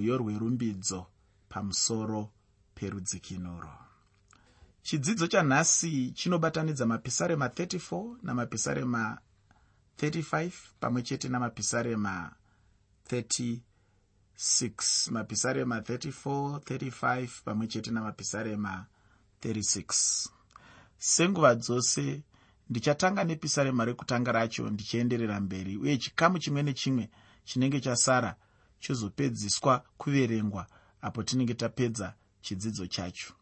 rwiyo rwerumbidzo pamusoro perudzikinuro. Chidzidzo chanhasi chinobatanidza mapisarema 34 namapisarema 35 pamwe chete namapisarema 36 mapisarema 34 35 pamwe chete namapisarema 36 senguva dzose ndichatanga nepisarema rekutanga racho ndichienderera mberi uye chikamu chimwe nechimwe chinenge chasara chozopedziswa kuverengwa apo tinenge tapedza chidzidzo chacho.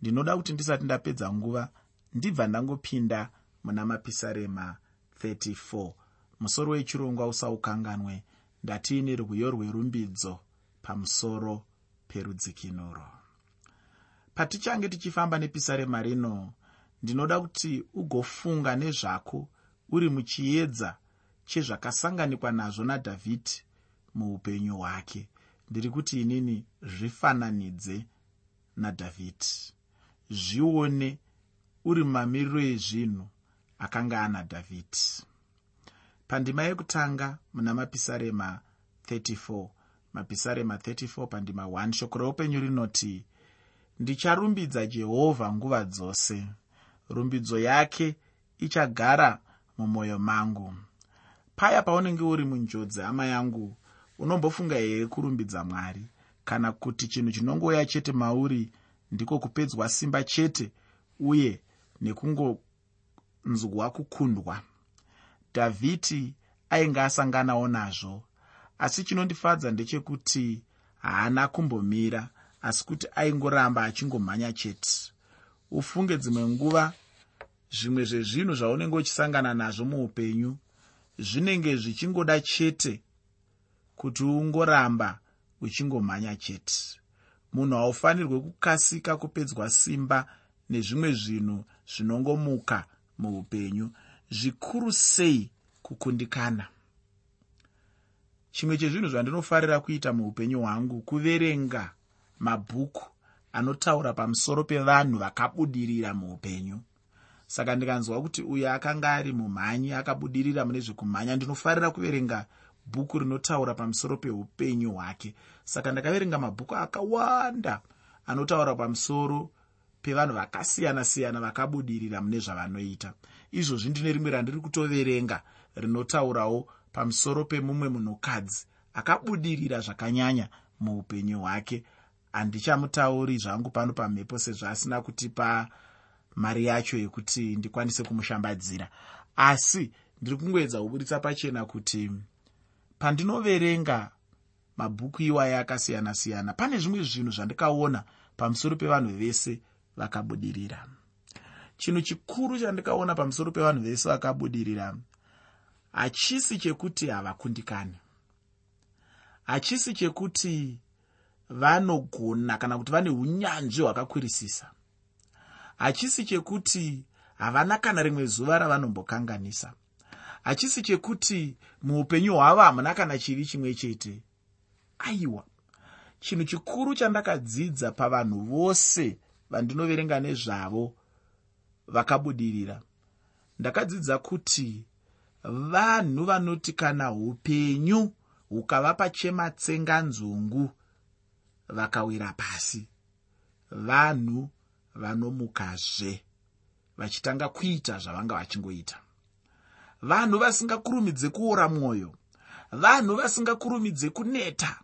Ndinoda kuti ndisati ndapedza nguva ndibva ndangopinda muna mapisarema 34 musoro wechirongwa usaukanganwe ndatiine rwiyo rwerumbidzo pamusoro perudzikinuro. Patichange tichifamba nepisarema rino ndinoda kuti ugofunga nezvako uri muchiedza chezvakasanganikwa nazvo nadhavhidhi muupenyu hwake. Ndiri kuti inini zvifananidze nadhavhidhi zvione uri mumamiriro ezvinhu akanga ana dhavhidhi pandima yekutanga muna mapisarema 34 mapisarema 34 pandima 1 shoko reupenyu rinoti ndicharumbidza jehovha nguva dzose. Rumbidzo yake ichagara mumwoyo mangu. Paya paunenge uri munjodzi hama yangu unombofunga here kurumbidza mwari? Kana kuti chinhu chinongouya chete mauri ndiko kupedzwa simba chete uye nekungonzwa kukundwa? Dhavhidi ainge asanganawo nazvo. Asi chinondifadza ndechekuti haana kumbomira asi kuti aingoramba achingomhanya chete. Ufunge dzimwe nguva zvimwe zvezvinhu zvaunenge uchisangana nazvo muupenyu zvinenge zvichingoda chete kuti ungoramba uchingomhanya chete. Munhu haufanirwe kukasika kupedzwa simba nezvimwe zvinhu zvinongomuka muupenyu zvikuru sei kukundikana. Chimwe chezvinhu zvandinofarira kuita muupenyu hwangu kuverenga mabhuku anotaura pamusoro pevanhu vakabudirira muupenyu. Saka ndikanzwa kuti uyo akanga ari mumhanyi akabudirira mune zvekumhanya ndinofarira kuverenga bhuku rinotaura pamusoro peupenyu hwake. Saka ndakaverenga mabhuku akawanda anotaura pamusoro pevanhu vakasiyana-siyana vakabudirira mune zvavanoita. Izvozvi ndine rimwe randiri kutoverenga rinotaurawo pamusoro pemumwe munhukadzi akabudirira zvakanyanya muupenyu hwake. Handichamutauri zvangu pano pamhepo sezvo asina kutipa mari yacho yekuti ndikwanise kumushambadzira. Asi ndiri kungoedza kuburitsa pachena kuti pandinoverenga mabhuku iwaya akasiyana-siyana pane zvimwe zvinhu zvandikaona pamusoro pevanhu vese vakabudirira. Chinhu chikuru chandikaona pamusoro pevanhu vese vakabudirira hachisi chekuti havakundikani. Hachisi chekuti vanogona kana kuti vane unyanzvi hwakakwirisisa. Hachisi chekuti havana kana rimwe zuva ravanombokanganisa hachisi chekuti muupenyu hwavo hamuna kana chivi chimwe chete. Aiwa chinhu chikuru chandakadzidza pavanhu vose vandinoverenga nezvavo vakabudirira. Ndakadzidza kuti vanhu vanoti kana upenyu hukavapa chematsenganzungu vakawira pasi. Vanhu vanomukazve vachitanga kuita zvavanga vachingoita vanhu vasingakurumidze kuora mwoyo vanhu vasingakurumidze kuneta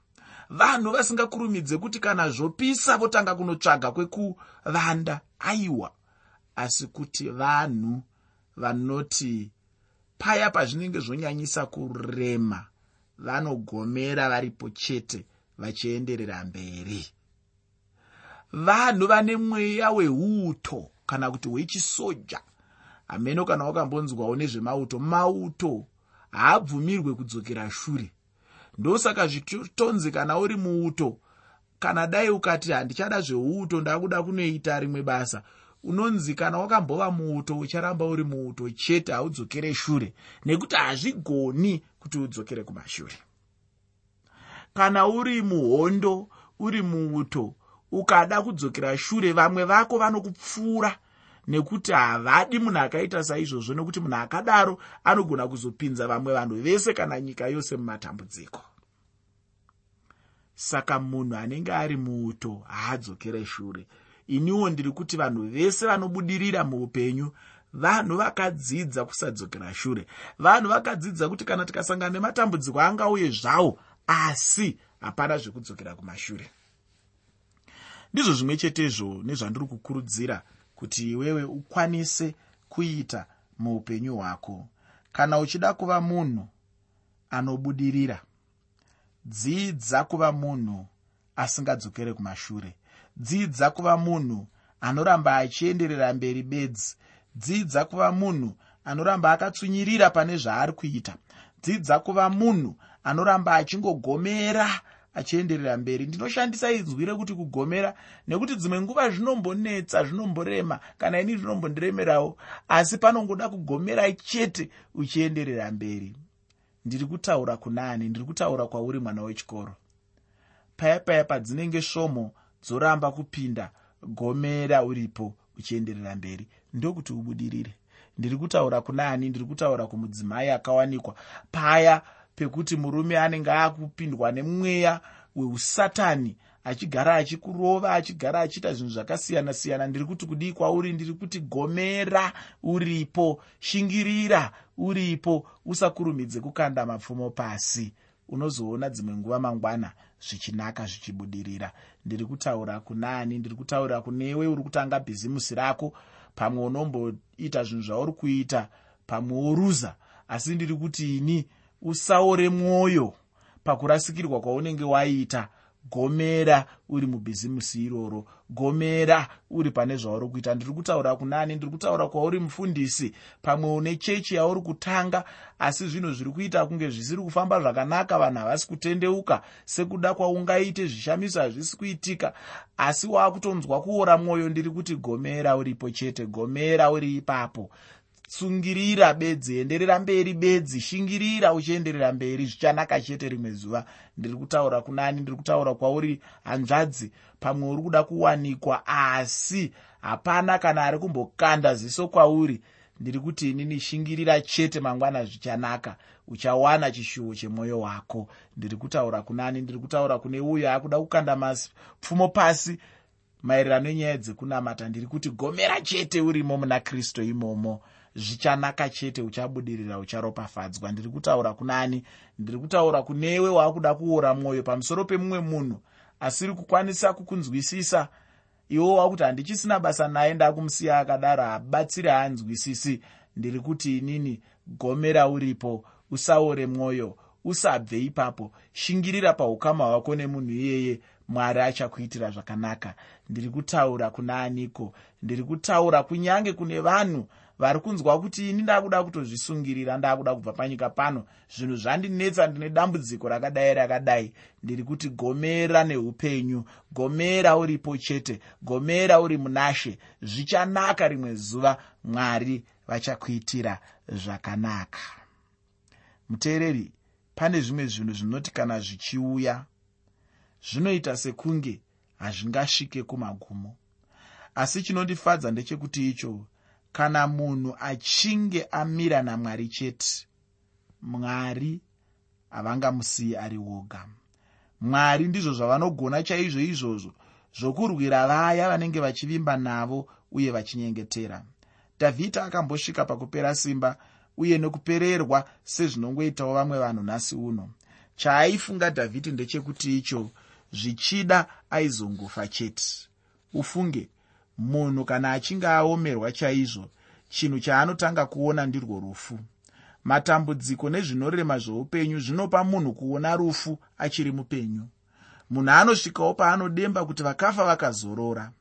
vanhu vasingakurumidze kuti kana zvopisa votanga kunotsvaga kwekuvanda aiwa asi kuti vanhu vanoti paya pazvinenge zvonyanyisa kurema vanogomera varipo chete vachienderera mberi. Vanhu vane mweya weuto kana kuti hwechisoja hameno kana wakambonzwawo nezvemauto mauto haabvumirwe kudzokera shure. Ndosaka zvitonzi kana uri muuto kana dai ukati handichada zveuto ndakuda kunoita rimwe basa unonzi kana wakambova muuto ucharamba uri muuto chete haudzokere shure. Nekuti hazvigoni kuti udzokere kumashure. Kana uri muhondo uri muuto ukada kudzokera shure vamwe vako vanokupfuura nekuti havadi munhu akaita saizvozvo nekuti munhu akadaro anogona kuzopinza vamwe vanhu vese kana nyika yose mumatambudziko. Saka munhu anenge ari muuto haadzokere shure. Iniwo ndiri kuti vanhu vese vanobudirira muupenyu vanhu vakadzidza kusadzokera shure. Vanhu vakadzidza kuti kana tikasangana nematambudziko angauye zvawo asi hapana zvekudzokera kumashure. Ndizvo zvimwe chetezvo nezvandiri kukurudzira kuti iwewe ukwanise kuita muupenyu hwako. Kana uchida kuva munhu anobudirira dzidza kuva munhu asingadzokere kumashure. Dzidza kuva munhu anoramba achienderera mberi bedzi. Dzidza kuva munhu anoramba akatsunyirira pane zvaari kuita. Dzidza kuva munhu anoramba achingogomera achienderera mberi. Ndinoshandisa inzwi rekuti kugomera nekuti dzimwe nguva zvinombonetsa zvinomborema kana ini zvinombondiremerawo asi panongoda kugomera chete uchienderera mberi. Ndiri kutaura kuna ani ndiri kutaura kwauri mwana wechikoro. Paya paya padzinenge svomo dzoramba kupinda gomera uripo uchienderera mberi. Ndokuti ubudirire. Ndiri kutaura kuna ani ndiri kutaura kumudzimai akawanikwa. Paya pekuti murume anenge akupindwa nemweya weusatani achigara achikurova achigara achiita zvinhu zvakasiyana-siyana. Ndiri kuti kudii kwauri? Ndiri kuti gomera uripo shingirira uripo usakurumidze kukanda mapfumo pasi. Unozoona dzimwe nguva mangwana zvichinaka zvichibudirira. Ndiri kutaura kunaani ndiri kutaura kunewe uri kutanga bhizimusi rako. Pamwe unomboita zvinhu zvauri kuita pamwe woruza. Asi ndiri kuti ini usaore mwoyo pakurasikirwa kwaunenge waita. Gomera uri mubhizimusi iroro. Gomera uri pane zvauri kuita. Ndiri kutaura kunani ndiri kutaura kwauri mufundisi. Pamwe une chechi yauri kutanga asi zvinhu zviri kuita kunge zvisiri kufamba zvakanaka. Vanhu havasi kutendeuka. Sekuda kwaungaite zvishamiso hazvisi kuitika. Asi waakutonzwa kuora mwoyo ndiri kuti gomera uripo chete. Gomera uri ipapo tsungirira bedzi enderera mberi bedzi shingirira uchienderera mberi zvichanaka chete rimwe zuva. Ndiri kutaura kunani ndiri kutaura kwauri hanzvadzi pamwe uri kuda kuwanikwa asi hapana kana ari kumbokanda ziso kwauri. Ndiri kuti inini shingirira chete mangwana zvichanaka uchawana chishuwo chemwoyo wako. Ndiri kutaura kunani ndiri kutaura kune uyo akuda kukanda mapfumo pasi. Maererano nenyaya dzekunamata ndiri kuti gomera chete urimo muna kristu imomo zvichanaka chete uchabudirira ucharopafadzwa. Ndiri kutaura kunani ndiri kutaura kunewe waakuda kuora mwoyo pamusoro pemumwe munhu asiri kukwanisa kukunzwisisa. Iwo wakuti handichisina basa naye ndakumusiya akadaro habatsiri haanzwisisi. Ndiri kuti inini gomera uripo usaore mwoyo usabve ipapo. Shingirira paukama hwako nemunhu iyeye mwari achakuitira zvakanaka. Ndiri kutaura kuna aniko ndiri kutaura kunyange kune vanhu vari kunzwa kuti ini ndakuda kutozvisungirira ndakuda kubva panyika pano. Zvinhu zvandinetsa ndine dambudziko rakadai rakadai. Ndiri kuti gomera neupenyu gomera uripo chete gomera uri munashe. Zvichanaka rimwe zuva mwari vachakuitira zvakanaka. Muteereri pane zvimwe zvinhu zvinoti kana zvichiuya zvinoita sekunge hazvingasvike kumagumo. Asi chinondifadza ndechekuti icho kana munhu achinge amira namwari chete mwari havangamusiyi ari woga. Mwari ndizvo zvavanogona chaizvo izvozvo zvokurwira vaya vanenge vachivimba navo uye vachinyengetera. Dhavhidhi akambosvika pakupera simba uye nekupererwa sezvinongoitawo vamwe vanhu nhasi uno. Chaaifunga dhavhidhi ndechekuti icho zvichida aizongofa chete. Ufunge munhu kana achinge aomerwa chaizvo chinhu chaanotanga kuona ndirwo rufu. Matambudziko nezvinorema zveupenyu zvinopa munhu kuona rufu achiri mupenyu. Munhu anosvikawo paanodemba kuti vakafa vakazorora.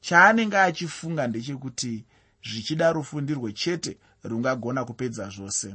Chaanenge achifunga ndechekuti zvichida rufu ndirwo chete rungagona kupedza zvose.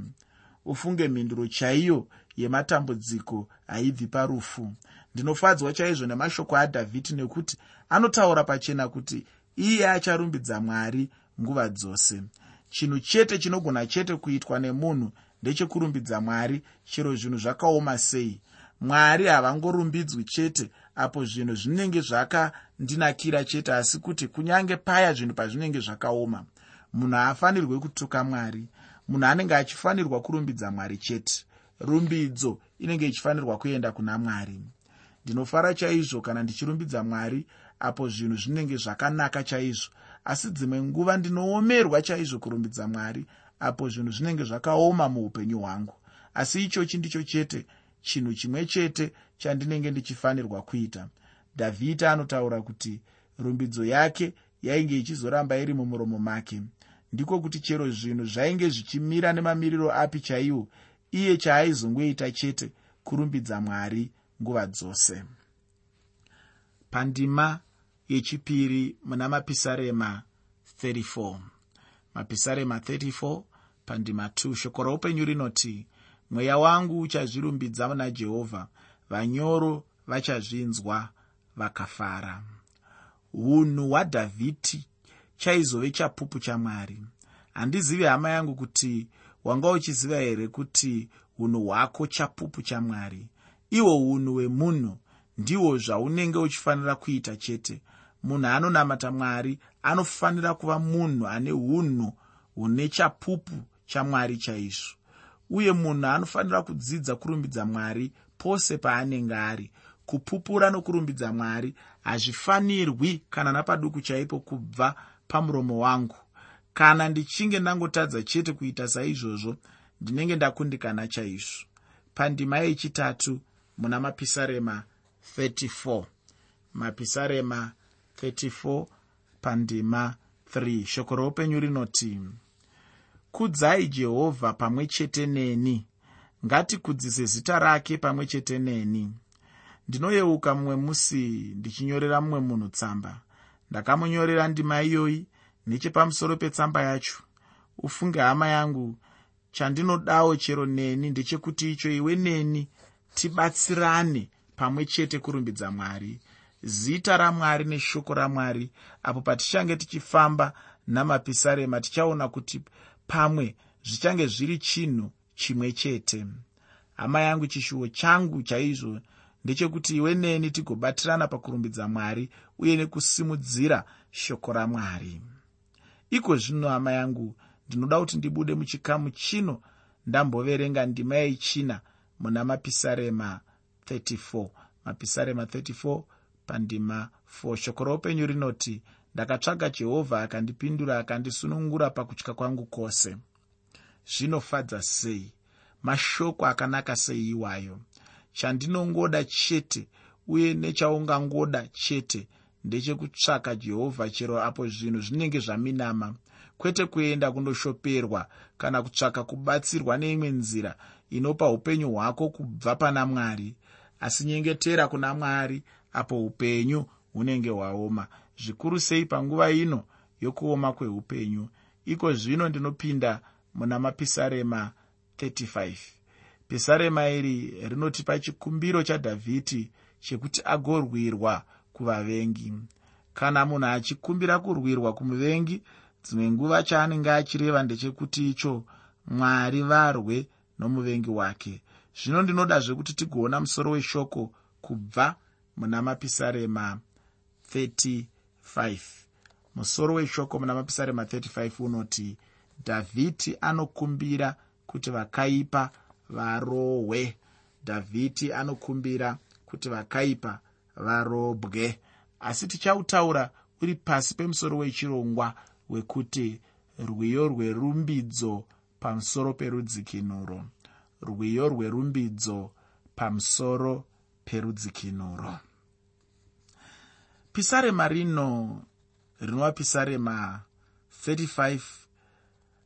Ufunge mhinduro chaiyo yematambudziko haibvi parufu. Ndinofadzwa chaizvo nemashoko adhavhidi nekuti anotaura pachena kuti iye acharumbidza mwari nguva dzose. Chinhu chete chinogona chete kuitwa nemunhu ndechekurumbidza mwari chero zvinhu zvakaoma sei. Mwari havangorumbidzwi chete apo zvinhu zvinenge zvakandinakira chete asi kuti kunyange paya zvinhu pazvinenge zvakaoma munhu haafanirwi kutuka mwari. Munhu anenge achifanirwa kurumbidza mwari chete. Rumbidzo inenge ichifanirwa kuenda kuna mwari. Ndinofara chaizvo kana ndichirumbidza mwari apo zvinhu zvinenge zvakanaka chaizvo. Asi dzimwe nguva ndinoomerwa chaizvo kurumbidza mwari apo zvinhu zvinenge zvakaoma muupenyu hwangu. Asi ichochi ndicho chete chinhu chimwe chete chandinenge ndichifanirwa kuita. Dhavhidi anotaura kuti rumbidzo yake yainge ichizoramba iri mumuromo make. Ndiko kuti chero zvinhu zvainge zvichimira nemamiriro api chaiwo iye chaaizongoita chete kurumbidza mwari nguva dzose. Pandima yechipiri muna mapisarema 34 mapisarema 34 pandima 2 shoko roupenyu rinoti mweya wangu uchazvirumbidza muna jehovha vanyoro vachazvinzwa vakafara. Unhu hwadhavhidhi chaizove chapupu chamwari. Handizivi hama yangu kuti wanga uchiziva here kuti unhu hwako chapupu chamwari? Ihwo unhu hwemunhu ndihwo zvaunenge uchifanira kuita chete munhu anonamata mwari anofanira kuva munhu ane unhu hune chapupu chamwari chaizvo. Uye munhu anofanira kudzidza kurumbidza mwari pose paanenge ari. Kupupura nokurumbidza mwari hazvifanirwi kana napaduku chaipo kubva pamuromo wangu. Kana ndichinge ndangotadza chete kuita saizvozvo ndinenge ndakundikana chaizvo. Pandima yechitatu muna mapisarema 34 mapisarema 34 pandima 3 shoko roupenyu rinoti kudzai jehovha pamwe chete neni. Ngatikudzise zita rake pamwe chete neni. Ndinoyeuka mumwe musi ndichinyorera mumwe munhu tsamba. Ndakamunyorera ndima iyoyi nechepamusoro petsamba yacho. Ufunge hama yangu chandinodawo chero neni ndechekuti icho iwe neni. Tibatsirane pamwe chete kurumbidza mwari zita ramwari neshoko ramwari apo patichange tichifamba namapisarema tichaona kuti pamwe zvichange zviri chinhu chimwe chete. Hama yangu chishuwo changu chaizvo ndechekuti iwe neni tigobatirana pakurumbidza mwari uye nekusimudzira shoko ramwari. Iko zvino hama yangu ndinoda kuti ndibude muchikamu chino ndamboverenga ndima yechina muna mapisarema 34 mapisarema 34 pandima. 4 shoko roupenyu rinoti ndakatsvaga jehovha akandipindura akandisunungura pakutya kwangu kwose. Zvinofadza sei? Mashoko akanaka sei iwayo? Chandinongoda chete uye nechaungangoda chete ndechekutsvaka jehovha chero apo zvinhu zvinenge zvaminama. Kwete kuenda kundoshoperwa kana kutsvaka kubatsirwa neimwe nzira inopa upenyu hwako kubva pana mwari. Asi nyengetera kuna mwari apo upenyu hunenge hwaoma. Zvikuru sei panguva ino yokuoma kweupenyu? Iko zvino ndinopinda muna mapisarema 35 pisarema iri rinotipa chikumbiro chadhavhidhi chekuti agorwirwa kuvavengi. Kana munhu achikumbira kurwirwa kumuvengi dzimwe nguva chaanenge achireva ndechekuti icho mwari varwe nomuvengi wake. Zvino ndinoda zvekuti tigoona musoro weshoko kubva muna mapisarema 35 musoro weshoko muna mapisarema 35 unoti dhavhidhi anokumbira kuti vakaipa varohwe. Dhavhidhi anokumbira kuti vakaipa varobwe asi tichautaura uri pasi pemusoro wechirongwa wekuti rwiyo rwerumbidzo pamusoro perudzikinuro. Rwiyo rwerumbidzo pamusoro perudzikinuro pisarema rino rinova pisarema 35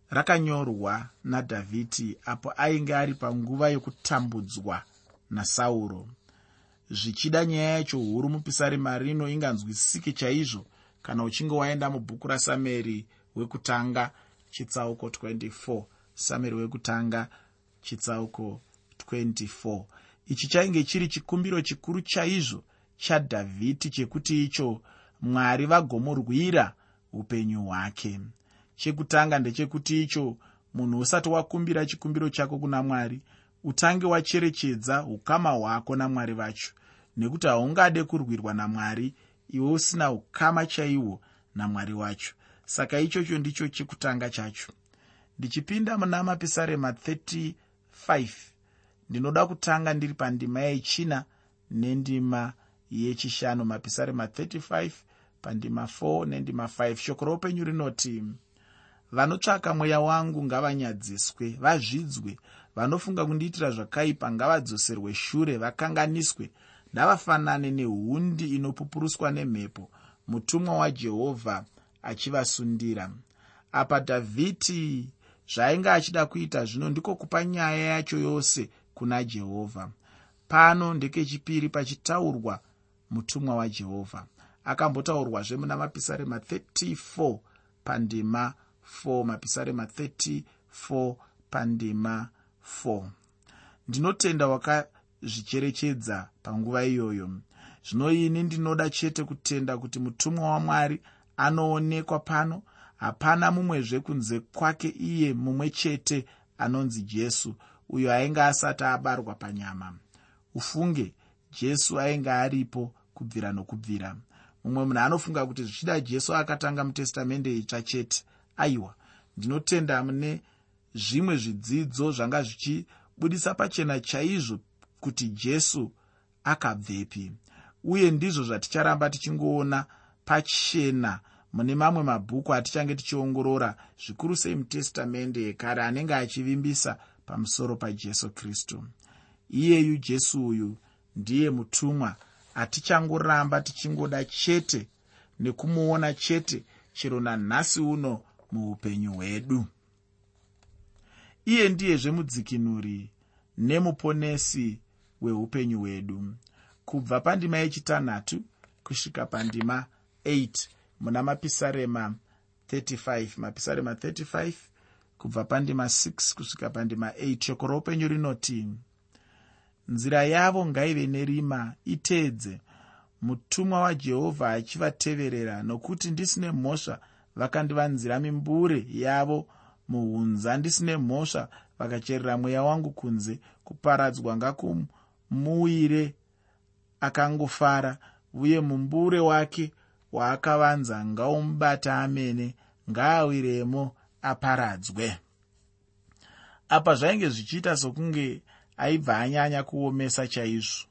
rakanyorwa nadhavhidhi apo ainge ari panguva yokutambudzwa nasauro zvichida nyaya yacho huru mupisarema rino inganzwisisike chaizvo kana uchinge waenda mubhuku rasamueri wekutanga chitsauko 24 samueri wekutanga chitsauko 24 ichi chainge chiri chikumbiro chikuru chaizvo chadhavhidhi chekuti icho mwari vagomurwira upenyu hwake. Chekutanga ndechekuti icho munhu usati wakumbira chikumbiro chako kuna mwari utange wacherechedza ukama hwako namwari vacho nekuti haungade kurwirwa namwari iwe usina ukama chaihwo namwari wacho. Saka ichocho ndicho chekutanga chacho. Ndichipinda muna mapisarema 35 ndinoda kutanga ndiri pandima yechina nendima yechishanu mapisarema 35 pandima 4 nendima 5 shoko roupenyu rinoti vanotsvaka mweya wangu ngavanyadziswe vazvidzwe. Vanofunga kundiitira zvakaipa ngavadzoserwe shure vakanganiswe ndavafanane nehundi inopupuruswa nemhepo mutumwa wajehovha achivasundira. Apa dhavhidhi zvaainge achida kuita zvino ndiko kupa nyaya yacho yose kuna jehovha pano ndekechipiri pachitaurwa mutumwa wajehovha akambotaurwazve muna mapisarema 34 pandima 4 mapisarema 34 pandima 4 ndinotenda wakazvicherechedza panguva iyoyo. Zvino ini ndinoda chete kutenda kuti mutumwa wamwari anoonekwa pano. Hapana mumwezve kunze kwake iye mumwe chete anonzi jesu uyo ainge asati abarwa panyama. Ufunge jesu ainge aripo kubvira nokubvira. Mumwe munhu anofunga kuti zvichida jesu akatanga mutestamende itsva chete. Aiwa ndinotenda mune zvimwe zvidzidzo zvanga zvichibudisa pachena chaizvo kuti jesu akabvepi. Uye ndizvo zvaticharamba tichingoona pachena mune mamwe mabhuku atichange tichiongorora zvikuru sei mutestamende yekare anenge achivimbisa pamusoro pajesu kristu. Iyeyu jesu uyu ndiye mutumwa hatichangoramba tichingoda chete nekumuona chete chero nanhasi uno muupenyu hwedu. Iye ndiyezve mudzikinuri nemuponesi hweupenyu hwedu. Kubva pandima yechitanhatu kusvika pandima 8 muna mapisarema 35 mapisarema 35 kubva pandima 6 kusvika pandima 8 shoko roupenyu rinoti nzira yavo ngaive nerima iteedze mutumwa wajehovha achivateverera nokuti ndisine mhosva vakandivanzira mimbure yavo muhunza. Ndisine mhosva vakacherera mweya wangu kunze kuparadzwa ngakumuwire akangofara uye mumbure wake waakavanza ngaumubata amene ngaawiremo aparadzwe. Apa zvainge zvichiita sokunge aibva anyanya kuomesa chaizvo.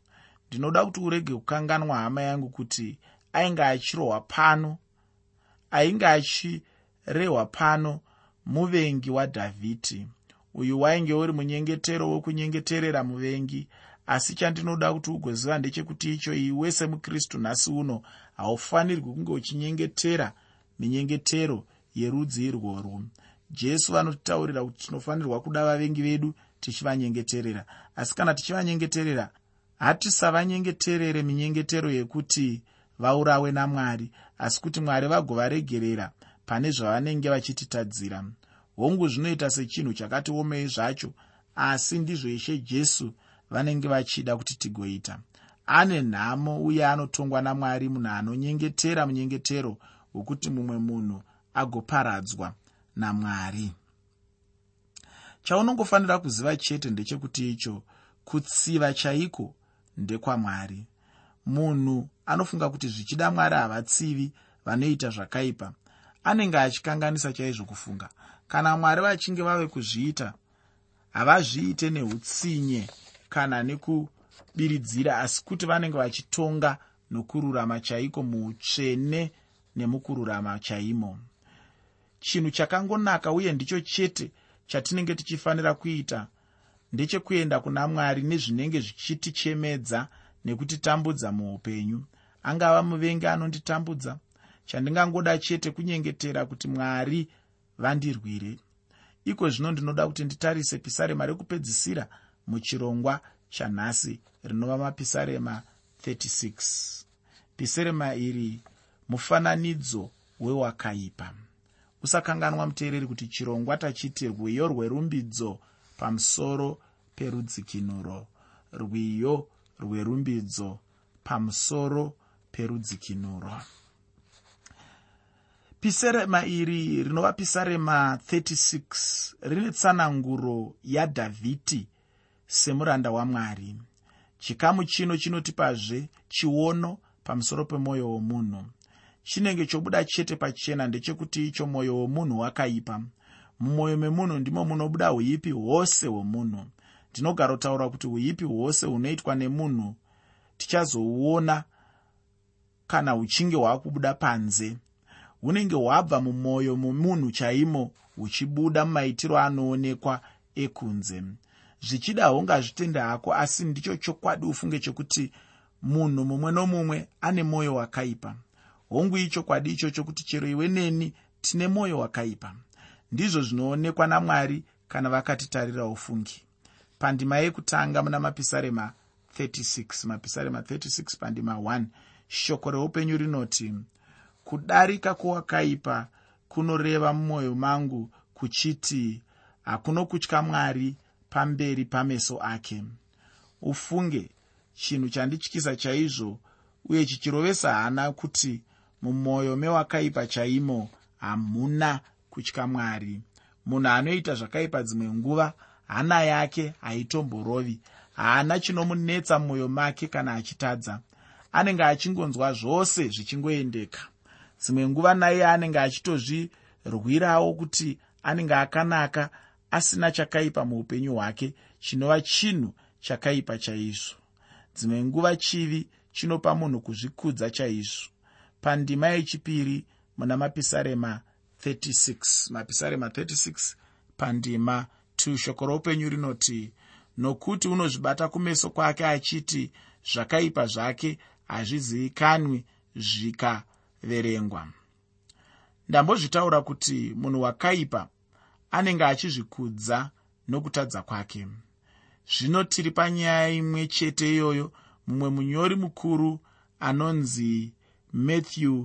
Ndinoda kuti urege kukanganwa hama yangu kuti ainge achirohwa pano ainge achirehwa pano muvengi wadhavhidhi. Uyu wainge uri munyengetero wekunyengeterera muvengi asi chandinoda kuti ugoziva ndechekuti icho iwe semukristu nhasi uno haufanirwi kunge uchinyengetera minyengetero yerudzi irworwo. Jesu vanotitaurira kuti tinofanirwa kuda vavengi vedu tichivanyengeterera. Asi kana tichivanyengeterera hatisavanyengeterere minyengetero yekuti vaurawe namwari asi kuti mwari vagovaregerera pane zvavanenge vachititadzira. Hongu zvinoita sechinhu chakati omei zvacho asi ndizvo ishe jesu vanenge vachida kuti tigoita. Ane nhamo uye anotongwa namwari munhu anonyengetera munyengetero hwekuti mumwe munhu agoparadzwa namwari chaunongofanira kuziva chete ndechekuti icho kutsiva chaiko ndekwamwari. Munhu anofunga kuti zvichida mwari havatsivi vanoita zvakaipa. Anenge achikanganisa chaizvo kufunga. Kana mwari vachinge vave kuzviita havazviite neutsinye kana nekubiridzira asi kuti vanenge vachitonga nokururama chaiko muutsvene nemukururama chaimo. Chinhu chakangonaka uye ndicho chete chatinenge tichifanira kuita ndechekuenda kuna mwari nezvinenge zvichitichemedza nekutitambudza muupenyu. Angava muvengi anonditambudza chandingangoda chete kunyengetera kuti mwari vandirwire. Iko zvino ndinoda kuti nditarise pisarema rekupedzisira muchirongwa chanhasi rinova mapisarema 36 pisarema iri mufananidzo wewakaipa usakanganwa muteereri kuti chirongwa tachiti rwiyo rwerumbidzo pamusoro perudzikinuro. Rwiyo rwerumbidzo pamusoro perudzikinuro. Pisarema iri rinova pisarema 36 rine tsananguro yadhavhidhi semuranda wamwari. Chikamu chino chinotipazve chiono pamusoro pemwoyo womunhu chinenge chobuda chete pachena ndechekuti icho mwoyo womunhu wakaipa. Mumwoyo memunhu ndimo munobuda uipi hwose hwomunhu. Ndinogara kutaura kuti uipi hwose hunoitwa nemunhu tichazouona kana huchinge hwakubuda panze. Hunenge hwabva mumwoyo momunhu chaimo huchibuda mumaitiro anoonekwa ekunze. Zvichida hungazvitende hako asi ndicho chokwadi ufunge chokuti munhu mumwe nomumwe ane mwoyo wakaipa hongu ichokwadi ichocho kuti chero iwe neni tine mwoyo wakaipa. Ndizvo zvinoonekwa namwari kana vakatitarira ufungi. Pandima yekutanga muna mapisarema 36 mapisarema 36 pandima 1 shoko reupenyu rinoti kudarika kwowakaipa kunoreva mumwoyo mangu kuchiti hakuno kutya mwari pamberi pameso ake. Ufunge chinhu chandityisa chaizvo uye chichirovesa hana kuti mumwoyo mewakaipa chaimo hamuna kutya mwari. Munhu anoita zvakaipa dzimwe nguva hana yake haitomborovi haana chinomunetsa mumwoyo make kana achitadza. Anenge achingonzwa zvose zvichingoendeka. Dzimwe nguva naiye anenge achitozvirwirawo kuti anenge akanaka asina chakaipa muupenyu hwake chinova chinhu chakaipa chaizvo. Dzimwe nguva chivi chinopa munhu kuzvikudza chaizvo pandima yechipiri muna mapisarema 36 mapisarema 36 pandima 2 shoko roupenyu rinoti nokuti unozvibata kumeso kwake achiti zvakaipa zvake hazvizivikanwi zvikaverengwa. Ndambozvitaura kuti munhu wakaipa anenge achizvikudza nokutadza kwake. Zvino tiri panyaya imwe chete iyoyo mumwe munyori mukuru anonzi matthew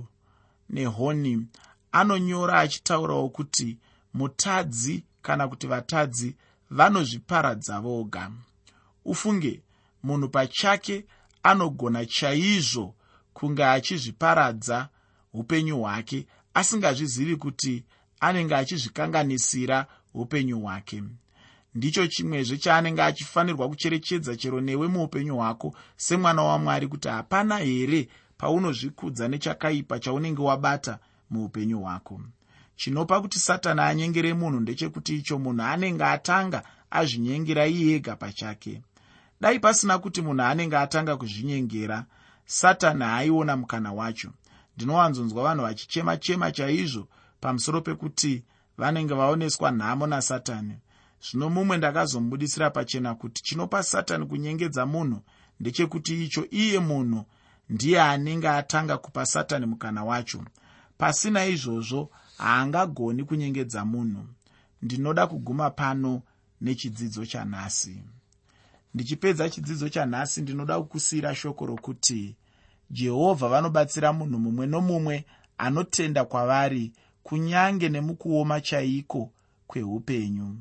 nehoni anonyora achitaurawo kuti mutadzi kana kuti vatadzi vanozviparadza voga ufunge munhu pachake anogona chaizvo kunge achizviparadza upenyu hwake asingazvizivi kuti anenge achizvikanganisira upenyu hwake. Ndicho chimwezve chaanenge achifanirwa kucherechedza chero newe muupenyu hwako semwana wamwari kuti hapana here paunozvikudza nechakaipa chaunenge wabata muupenyu hwako. Chinopa kuti satani anyengere munhu ndechekuti icho munhu anenge atanga azvinyengera iyega pachake. Dai pasina kuti munhu anenge atanga kuzvinyengera satani haaiona mukana wacho. Ndinowanzonzwa vanhu vachichema-chema chaizvo pamusoro pekuti vanenge vaoneswa nhamo nasatani. Zvino mumwe ndakazombudisira pachena kuti chinopa satani kunyengedza munhu ndechekuti icho iye munhu ndiye anenge atanga kupa satani mukana wacho. Pasina izvozvo haangagoni kunyengedza munhu. Ndinoda kuguma pano nechidzidzo chanhasi ndichipedza chidzidzo chanhasi ndinoda kukusiyira shoko rokuti jehovha vanobatsira munhu mumwe nomumwe anotenda kwavari kunyange nemukuoma chaiko kweupenyu